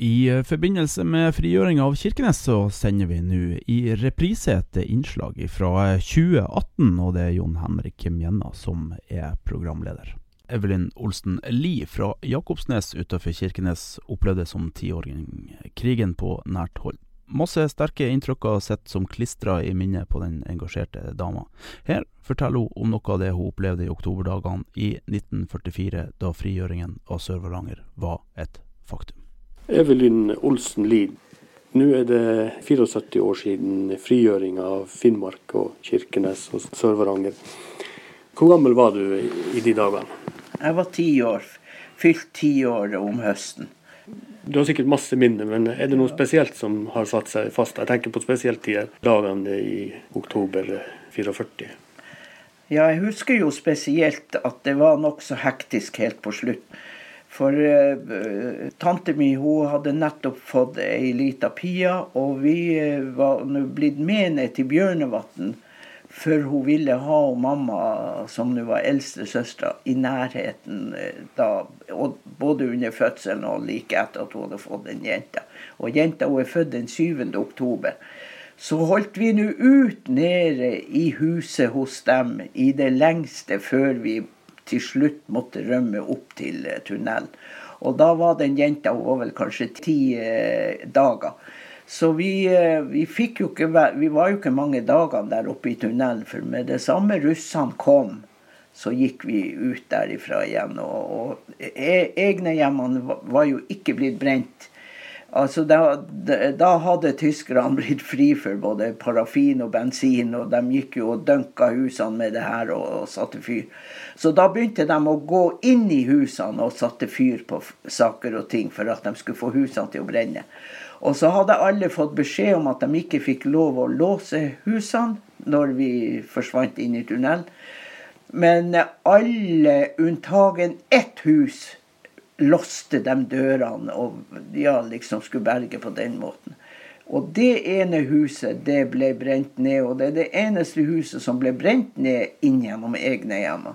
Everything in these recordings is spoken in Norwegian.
I forbindelse med frigjøringa av Kirkenes så sender vi nå i reprise et innslag fra 2018, og det er Jon Henrik Mjenna som er programleder. Evelyn Olsen Lie fra Jakobsnes utenfor Kirkenes opplevde som tiåring krigen på nært hold. Masse sterke inntrykker sitter som klistra i minnet på den engasjerte dama. Her forteller hun om noe av det hun opplevde i oktoberdagene i 1944, da frigjøringen av Sør-Varanger var et faktum. Evelyn Olsen Lid. Nå er det 74 år siden frigjøring av Finnmark og Kirkenes og Sør-Varanger. Hvor gammel var du i de dagene? Jeg var ti år. Fylt ti år om høsten. Du har sikkert masse minner, men er det noe spesielt som har satt seg fast? Jeg tenker på spesielt de dagene i oktober 44. Ja, jeg husker jo spesielt at det var nokså hektisk helt på slutt. For uh, tante mi hun hadde nettopp fått ei lita pia, og vi uh, var nå blitt med ned til Bjørnevatn. For hun ville ha mamma, som nå var eldstesøstera, i nærheten uh, da. Både under fødselen og like etter at hun hadde fått en jenta. Og jenta hun er født den 7. oktober. Så holdt vi nå ut nede i huset hos dem i det lengste før vi til slutt måtte rømme opp til eh, tunnelen. Og da var den jenta hun var vel kanskje ti eh, dager. Så vi, eh, vi, fikk jo ikke, vi var jo ikke mange dagene der oppe i tunnelen. For med det samme russene kom, så gikk vi ut derifra igjen. Og, og e, egne hjemmene var jo ikke blitt brent. Altså da, da, hadde tyskerne blitt fri for både parafin og bensin, og de gikk jo og dønka husene med det her og, og, satte fyr. Så da begynte de å gå inn i husene og satte fyr på saker og ting for at de skulle få husene til å brenne. Og så hadde alle fått beskjed om at de ikke fikk lov å låse husene når vi forsvant inn i tunnelen. Men alle unntagen ett hus låste de dørene og ja, liksom skulle berge på den måten. Og det ene huset det ble brent ned, og det er det eneste huset som ble brent ned inn gjennom egne hjem.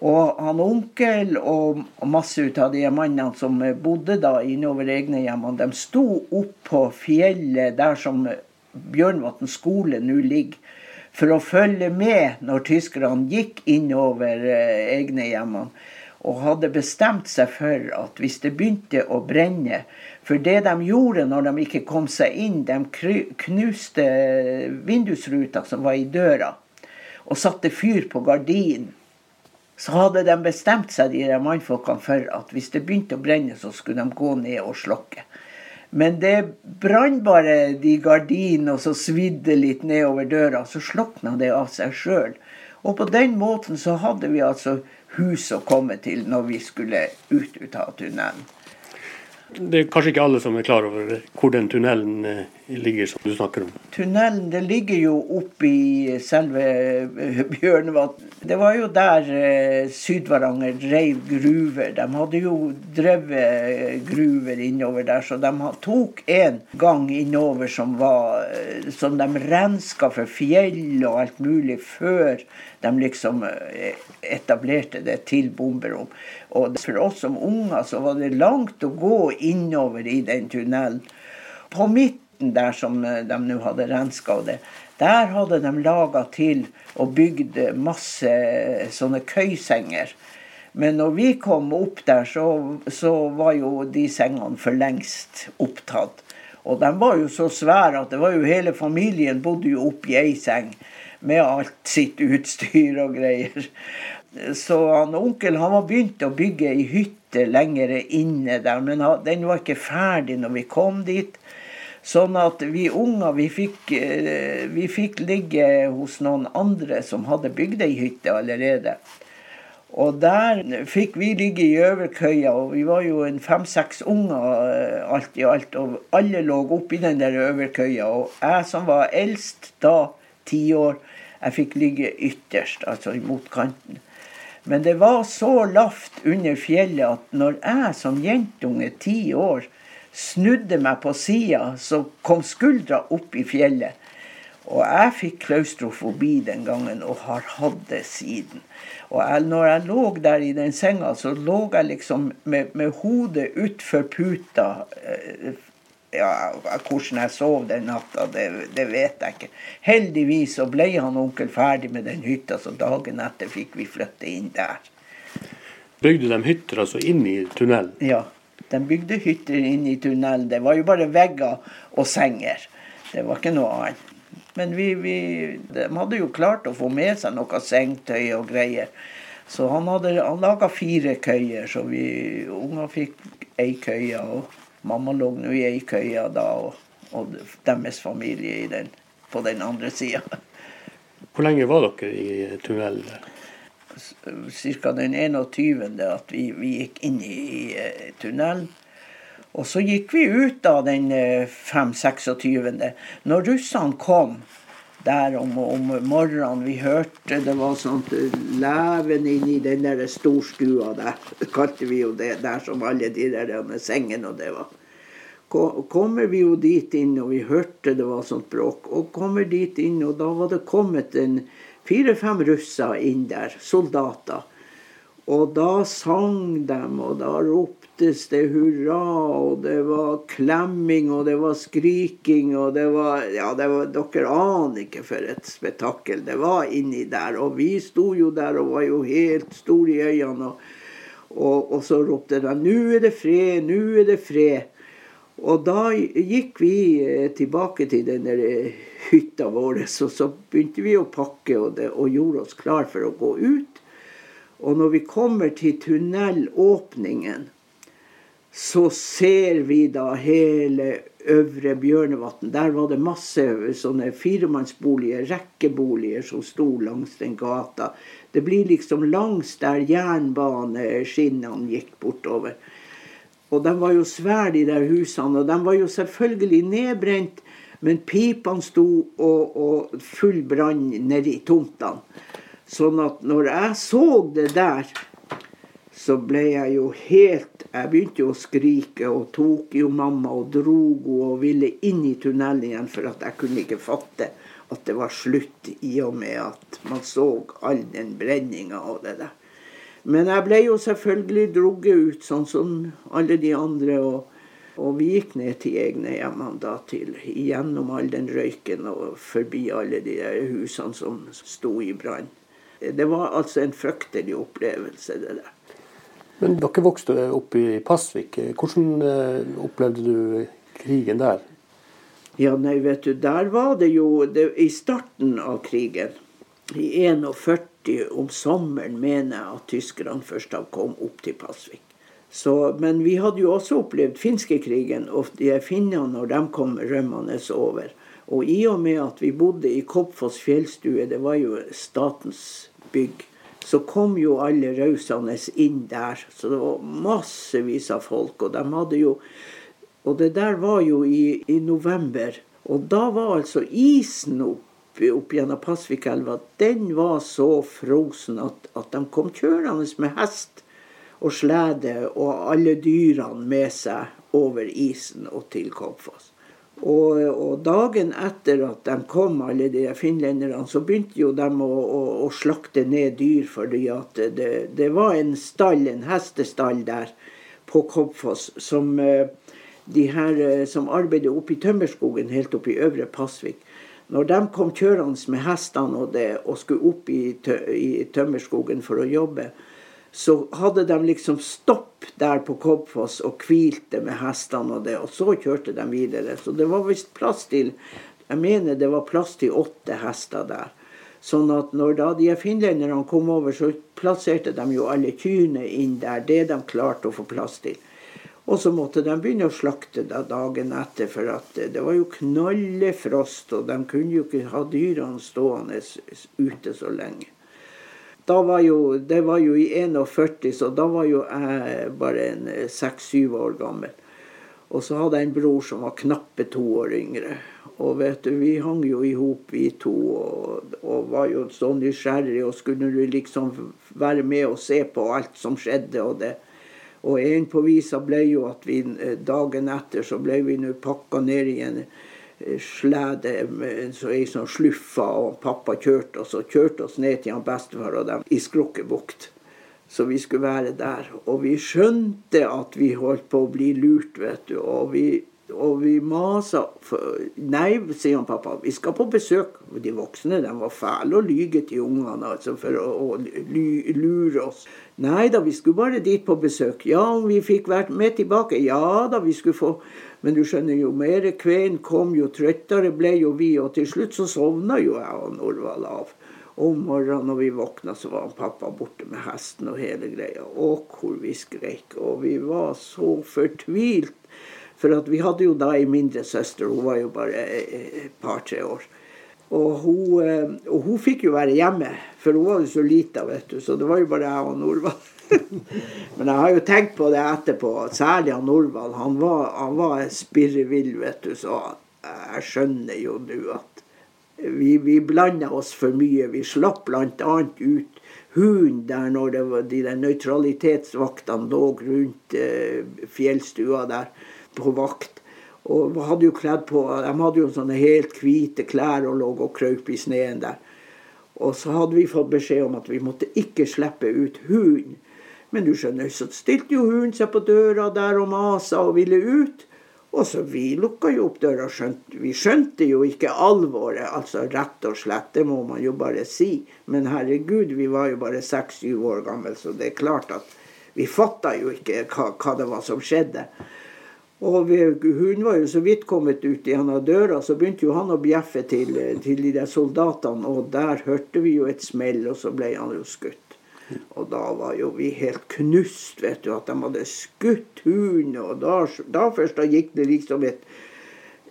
Og han onkel og masse ut av de mannene som bodde da innover egne hjemmer, de sto opp på fjellet der som Bjørnvatn skole nå ligger, for å følge med når tyskerne gikk innover eh, egne hjemmene og hadde bestemt seg for at hvis det begynte å brenne For det de gjorde når de ikke kom seg inn, de knuste vindusruta som var i døra, og satte fyr på gardinen. Så hadde de bestemt seg, de mannfolkene, for at hvis det begynte å brenne, så skulle de gå ned og slokke. Men det brant bare de gardinene, og så svidde litt nedover døra. Så slokna det av seg sjøl. Og på den måten så hadde vi altså hus å komme til når vi skulle ut, av tunnelen. Det er kanskje ikke alle som er klar over hvor den tunnelen eh, ligger, som du snakker om? Tunnelen det ligger jo oppi selve eh, Bjørnevatn. Det var jo der Sydvaranger Syd-Varanger drev gruver. De hadde jo drevet gruver innover der, så de tok en gang innover som var Som de renska for fjell og alt mulig før de liksom etablerte det til bomberom. Og for oss som unger så var det langt å gå innover i den tunnelen. På midten der som de nå hadde renska det, der hadde de laga til og bygd masse sånne køysenger. Men når vi kom opp der, så, så var jo de sengene for lengst opptatt. Og de var jo så svære at det var jo hele familien bodde jo oppi ei seng med alt sitt utstyr og greier. Så han onkel han var begynt å bygge ei hytte lenger inne der, men den var ikke ferdig når vi kom dit. Sånn at vi unger vi fikk, eh, vi fikk ligge hos noen andre som hadde bygd ei hytte allerede. Og der fikk vi ligge i øverkøya, og vi var jo en fem-seks unger eh, alt i alt. Og alle lå oppi den der øverkøya. Og jeg som var eldst da, ti år, jeg fikk ligge ytterst, altså mot kanten. Men det var så lavt under fjellet at når jeg som jentunge, ti år, snudde meg på sida, så kom skuldra opp i fjellet. Og jeg fikk klaustrofobi den gangen og har hatt det siden. Og jeg, når jeg lå der i den senga, så lå jeg liksom med, med hodet utfor puta. Ja, Hvordan jeg sov den natta, det, det, vet jeg ikke. Heldigvis så ble han onkel ferdig med den hytta, så dagen etter fikk vi flytte inn der. Bygde de hytter altså inn i tunnelen? Ja, de bygde hytter inn i tunnelen. Det var jo bare vegger og senger. Det var ikke noe annet. Men vi, vi, de hadde jo klart å få med seg noe sengetøy og greier. Så han hadde han laga fire køyer, så vi unger fikk ei køye. Og mamma lå nå i ei køye da, og, og deres familie den, på den andre sida. Hvor lenge var dere i tunnelen? Ca. den 21. at vi, vi gikk inn i, i uh, tunnelen. Og så gikk vi ut da den 5.-26. Eh, Når russene kom der om, om, morgenen, vi hørte det var sånt leven inni den der storstua der. Kalte vi jo det. Der som alle de der med sengene og det var. Kommer vi jo dit inn, og vi hørte det var sånt bråk. Og kommer dit inn, og da var det kommet en fire-fem russer inn der. Soldater. Og da sang de, og da ropte roptes det hurra, og det var klemming, og det var skriking, og det var Ja, det var, dere aner ikke for et spetakkel det var inni der. Og vi sto jo der og var jo helt store i øynene, og, og, og så ropte de 'Nå er det fred, nå er det fred'. Og da gikk vi eh, tilbake til den eh, hytta vår, så, så begynte vi å pakke og, det, og gjorde oss klar for å gå ut. Og når vi kommer til tunnelåpningen, så ser vi da hele Øvre Bjørnevatn. Der var det masse sånne firemannsboliger, rekkeboliger, som sto langs den gata. Det blir liksom langs der jernbaneskinnene gikk bortover. Og de var jo svære, de der husene. Og de var jo selvfølgelig nedbrent, men pipene sto og, og full brann nedi tomtene. Sånn at når jeg så det der, så ble jeg jo helt Jeg begynte jo å skrike og tok jo mamma og drog henne og ville inn i tunnelen igjen, for at jeg kunne ikke fatte at det var slutt, i og med at man så all den brenninga og det der. Men jeg ble jo selvfølgelig drugget ut, sånn som alle de andre. og og vi gikk ned til egne hjemmene da til gjennom all den røyken og forbi alle de der husene som sto i brann. Det var altså en fryktelig opplevelse, det der. Men dere vokste opp i Pasvik. Hvordan eh, opplevde du krigen der? Ja, nei, vet du, der var det jo det, I starten av krigen, i 41 om sommeren, mener jeg at tyskerne først kom opp til Pasvik. Så, men vi hadde jo også opplevd finskekrigen, og de finnene når de kom rømmende over. Og i og med at vi bodde i Koppfoss fjellstue, det var jo statens bygg, så kom jo alle rausende inn der. Så det var massevis av folk. Og de hadde jo Og det der var jo i, i november. Og da var altså isen opp, opp gjennom Pasvikelva, den var så frosen at, at de kom kjørende med hest og slede og alle dyrene med seg over isen og til Kopfoss. Og, og, dagen etter at de kom, alle de finlenderne, så begynte jo de å, å, å slakte ned dyr. fordi at det, det, var en stall, en hestestall der på Kobfoss som eh, de her eh, som arbeider oppe i tømmerskogen helt oppe i Øvre Pasvik. Når de kom kjørende med hestene og, det, og skulle opp i, tø, i tømmerskogen for å jobbe, så hadde de liksom stopp der på Koppfoss og hvilte med hestene og det, og så kjørte de videre. Så det var visst plass til Jeg mener det var plass til åtte hester der. Sånn at når da de finlenderne kom over, så plasserte de jo alle kyrne inn der. Det de klarte å få plass til. Og så måtte de begynne å slakte da dagen etter, for at det var jo knallefrost, og de kunne jo ikke ha dyrene stående ute så lenge. Da var jo, det var jo i 41, så da var jo jeg bare en seks-syv år gammel. Og så hadde jeg en bror som var knappe to år yngre. Og vet du, vi hang jo i hop, vi to, og, og, var jo så nysgjerrige og skulle liksom være med og se på alt som skjedde. Og det. Og en på visa ble jo at vi dagen etter så ble vi nå pakka ned i en eh, slede med så ei sånn sluffa, og pappa kjørte oss og kjørte oss ned til han bestefar og dem i Skrukkebukt. Så vi skulle være der. Og vi skjønte at vi holdt på å bli lurt, vet du. Og vi og vi masa Nei, sier han pappa, vi skal på besøk. De voksne de var fæle og lyge til ungene altså, for å lure oss. Nei da, vi skulle bare dit på besøk. Ja, om vi fikk vært med tilbake. Ja da, vi skulle få Men du skjønner, jo mer kveen kom, jo trøttere ble jo vi. Og til slutt så sovna jo jeg og Norvald av. Om morgenen når vi våkna, så var han pappa borte med hesten og hele greia. Og hvor vi skreik. Og vi var så fortvilt for vi hadde jo da ei mindre søster, hun var jo bare et par-tre år. Og hun, eh, og hun, fikk jo være hjemme, for hun var jo så lita, vet du. Så det var jo bare jeg og Norvald. Men jeg har jo tenkt på det etterpå, særlig han Norvald. Han var, han var spirrevill, vet du. Så jeg skjønner jo nå at vi, vi blanda oss for mye. Vi slapp bl.a. ut hunden der når det var de der nøytralitetsvaktene lå rundt eh, fjellstua der på vakt. Og hadde jo kledd på, De hadde jo sånne helt hvite klær og lå og krøp i sneen der. Og så hadde vi fått beskjed om at vi måtte ikke slippe ut hunden. Men du skjønner, så stilte jo hunden seg på døra der og masa og ville ut. Og så vi lukka jo opp døra. Skjønt, vi skjønte jo ikke alvoret, altså rett og slett. Det må man jo bare si. Men herregud, vi var jo bare seks-syv år gamle, så det er klart at vi fatta jo ikke hva, hva det var som skjedde. Og hun var jo så vidt kommet ut gjennom døra, så begynte jo han å bjeffe til, til, de der soldatene. Og der hørte vi jo et smell, og så ble han jo skutt. Og da var jo vi helt knust, vet du, at de hadde skutt hunden. Og da, da først da gikk det liksom et,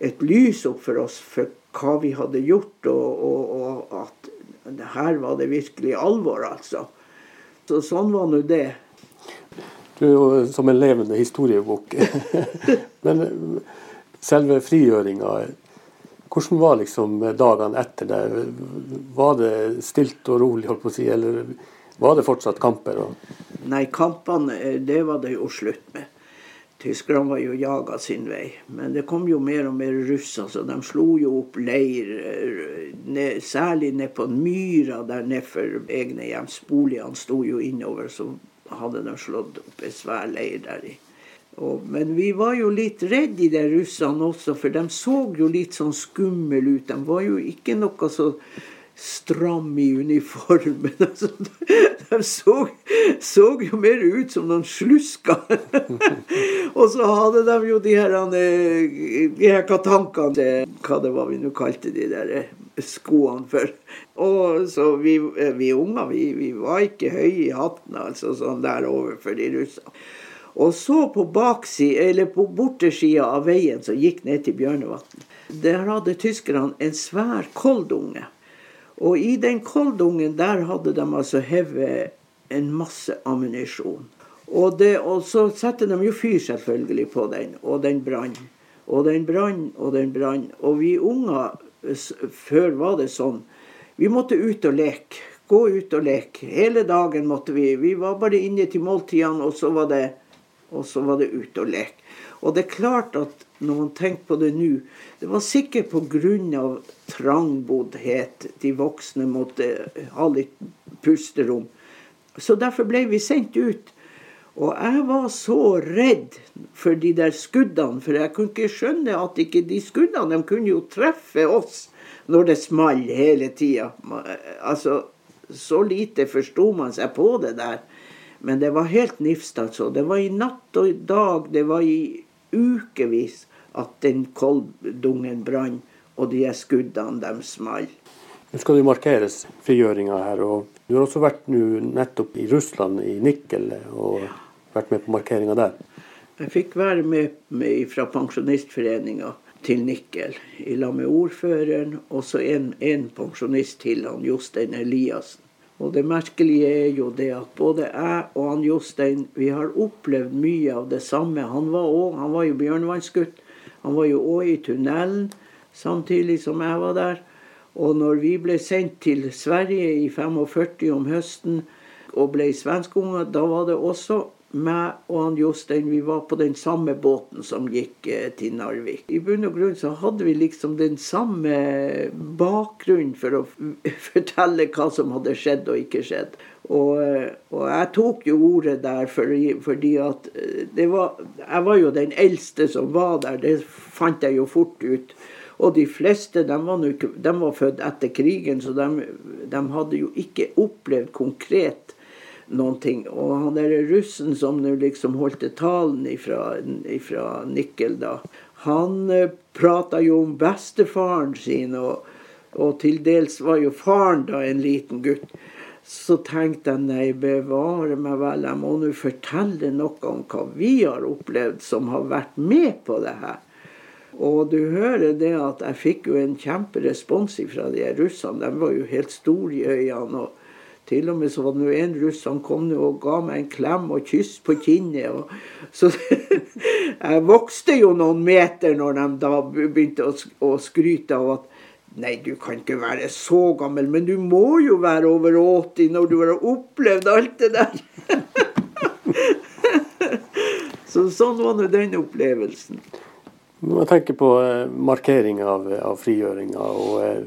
et, lys opp for oss for hva vi hadde gjort, og, og, og at her var det virkelig alvor, altså. Så sånn var nå det. Du er jo som en levende historiebok. Men selve frigjøringa, hvordan var liksom dagene etter det? Var det stilt og rolig, holdt på å si, eller var det fortsatt kamper? Nei, kampene det var det jo slutt med. Tyskerne var jo jaga sin vei. Men det kom jo mer og mer russere, så de slo jo opp leir. Særlig ned på myra der nedfor egne hjems. Boligene sto jo innover. så hadde de slått opp en svær leir der i. Og, men vi var jo litt redde de russene også, for de så jo litt sånn skumle ut. De var jo ikke noe så stram i uniformen. Altså, de så, så, jo mer ut som noen slusker. og så hadde de jo de her, de her katankene, hva det var vi nå kalte de der skoene for. Og så vi, vi unger, vi, vi, var ikke høye i hatten altså sånn der overfor de russene. Og så på baksida, eller på bortesida av veien som gikk ned til Bjørnevatn, der hadde tyskerne en svær koldunge. Og i den koldungen der hadde de altså hevet en masse ammunisjon. Og, det, og så satte de jo fyr selvfølgelig på den, og den brann. Og den brann, og den brann. Og vi unger før var det sånn. Vi måtte ut og leke. Gå ut og leke. Hele dagen måtte vi. Vi var bare inne til måltidene, og så var det, og så var det ut og leke. Og det er klart at når man tenker på det nå Det var sikkert pga. trangboddhet. De voksne måtte ha litt pusterom. Så derfor ble vi sendt ut. Og jeg var så redd for de der skuddene, for jeg kunne ikke skjønne at ikke de skuddene de kunne jo treffe oss når det small hele tida. Altså, så lite forsto man seg på det der. Men det var helt nifst, altså. Det var i natt og i dag, det var i ukevis at den kolbdungen brant, og de skuddene, de small. Nå skal det markeres frigjøringa her. og Du har også vært nettopp i Russland, i Nikel. og ja vært med på markeringa der? Jeg fikk være med, med fra Pensjonistforeninga til Nikkel, i lag med ordføreren og så en, en pensjonist til, han Jostein Eliassen. Og det merkelige er jo det at både jeg og han Jostein vi har opplevd mye av det samme. Han var, også, han var jo bjørnvannsgutt. Han var jo òg i tunnelen samtidig som jeg var der. Og når vi ble sendt til Sverige i 45 om høsten og ble svenskunger, da var det også meg og han Jostein vi var på den samme båten som gikk eh, til Narvik. I bunn og grunn så hadde vi liksom den samme bakgrunnen for å fortelle hva som hadde skjedd og ikke skjedd. Og, eh, og jeg tok jo ordet der fordi, fordi at eh, var Jeg var jo den eldste som var der, det fant jeg jo fort ut. Og de fleste de var, de var født etter krigen, så de, de hadde jo ikke opplevd konkret noen ting. Og han derre russen som nå liksom holdt talen ifra, ifra Nikkel, da, han eh, prata jo om bestefaren sin, og, og, til dels var jo faren da en liten gutt. Så tenkte jeg nei, bevare meg vel, jeg må nå fortelle noe om hva vi har opplevd som har vært med på det her. Og du hører det at jeg fikk jo en kjemperespons fra de russene. De var jo helt store i øynene. og til og med så var det nå en russ som kom og ga meg en klem og kyss på kinnet. Og, så jeg vokste jo noen meter når de da begynte å, å skryte av at Nei, du kan ikke være så gammel, men du må jo være over 80 når du har opplevd alt det der. så sånn var nå den opplevelsen. Når jeg tenker på eh, markering av, av frigjøringa og eh,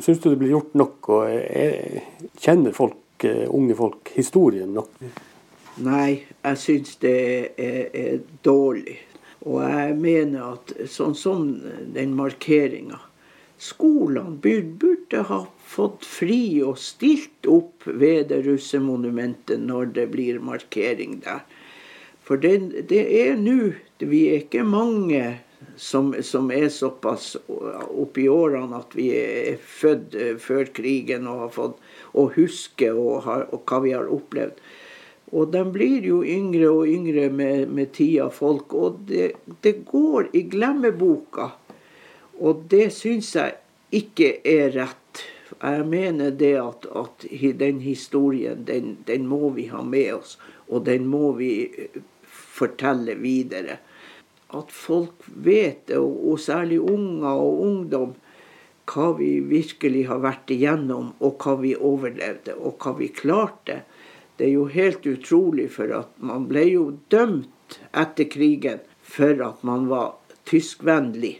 Syns du det blir gjort nok? og er, Kjenner folk, eh, unge folk historien nok? Nei, jeg syns det er, er, dårlig. Og jeg mener at sånn som den markeringa Skolene burde ha fått fri og stilt opp ved det russemonumentet når det blir markering der. For det, det er nå Vi er ikke mange som, som, er såpass oppi årene at vi er født eh, før krigen og har fått å huske og, har, og hva vi har opplevd. Og de blir jo yngre og yngre med, med tida, folk. Og det, det, går i glemmeboka. Og det syns jeg ikke er rett. Jeg mener det at, at den historien, den, den må vi ha med oss. Og den må vi eh, fortelle videre at folk vet og, og, særlig unger og ungdom, hva vi virkelig har vært igjennom, og hva vi overlevde, og hva vi klarte. Det er jo helt utrolig, for at man ble jo dømt etter krigen for at man var tyskvennlig.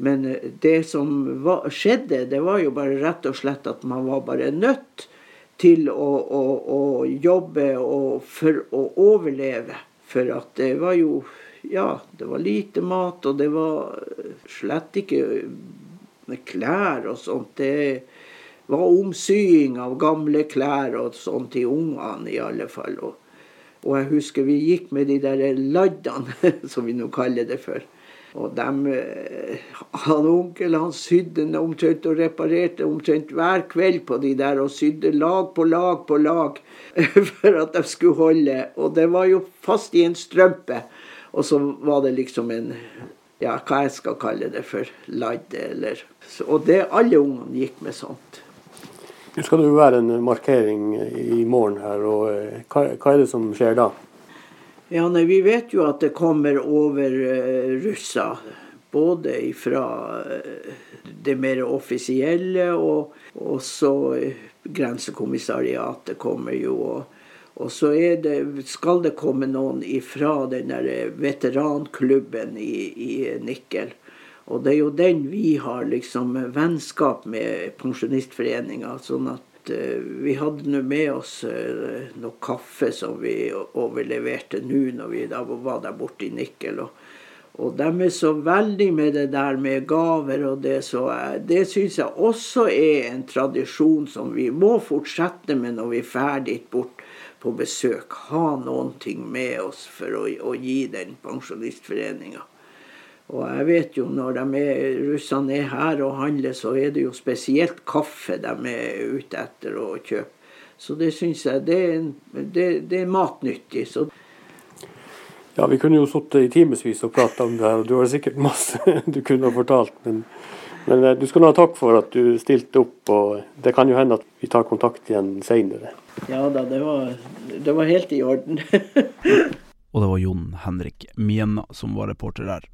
Men eh, det som var, skjedde, det var jo bare rett og slett at man var bare nødt til å, å, å jobbe for å overleve. For at det var jo ja, det var lite mat, og det var slett ikke klær og sånt. Det var omsying av gamle klær og sånt til ungene, i alle fall. Og, og, jeg husker vi gikk med de der laddene, som vi nå kaller det for. Og dem, eh, han onkel han sydde omtrent og reparerte omtrent hver kveld på de der, og sydde lag på lag på lag for at de skulle holde. Og det var jo fast i en strømpe. Og så var det liksom en ja, hva jeg skal kalle det for, ladd eller Og det, alle ungene gikk med sånt. Nå skal det jo være en markering i morgen her, og eh, hva, hva er det som skjer da? Ja, nei, Vi vet jo at det kommer over uh, russer. Både fra uh, det mer offisielle, og også uh, Grensekommissariatet kommer jo. og og så det, skal det komme noen ifra den der veteranklubben i, i Nikkel. Og det er jo den vi har liksom vennskap med Pensjonistforeninga. Sånn at uh, vi hadde nå med oss uh, noe kaffe som vi overleverte nå når vi da var der borte i Nikkel. Og, og de er så veldig med det der med gaver og det, så uh, det syns jeg også er en tradisjon som vi må fortsette med når vi er ferdig bort på besøk, ha noen ting med oss for å, å gi den pensjonistforeninga. Og jeg vet jo når er, russene er her og handler, så er det jo spesielt kaffe de er ute etter å kjøpe. Så det syns jeg det er, det, det er matnyttig. Så. Ja, vi kunne jo sittet i timevis og prata om det her, og du har sikkert masse du kunne ha fortalt. Men Men eh, du skal ha takk for at du stilte opp, og det kan jo hende at vi tar kontakt igjen seinere. Ja da, det var, det var helt i orden. Og det var Jon Henrik Mienna som var reporter der.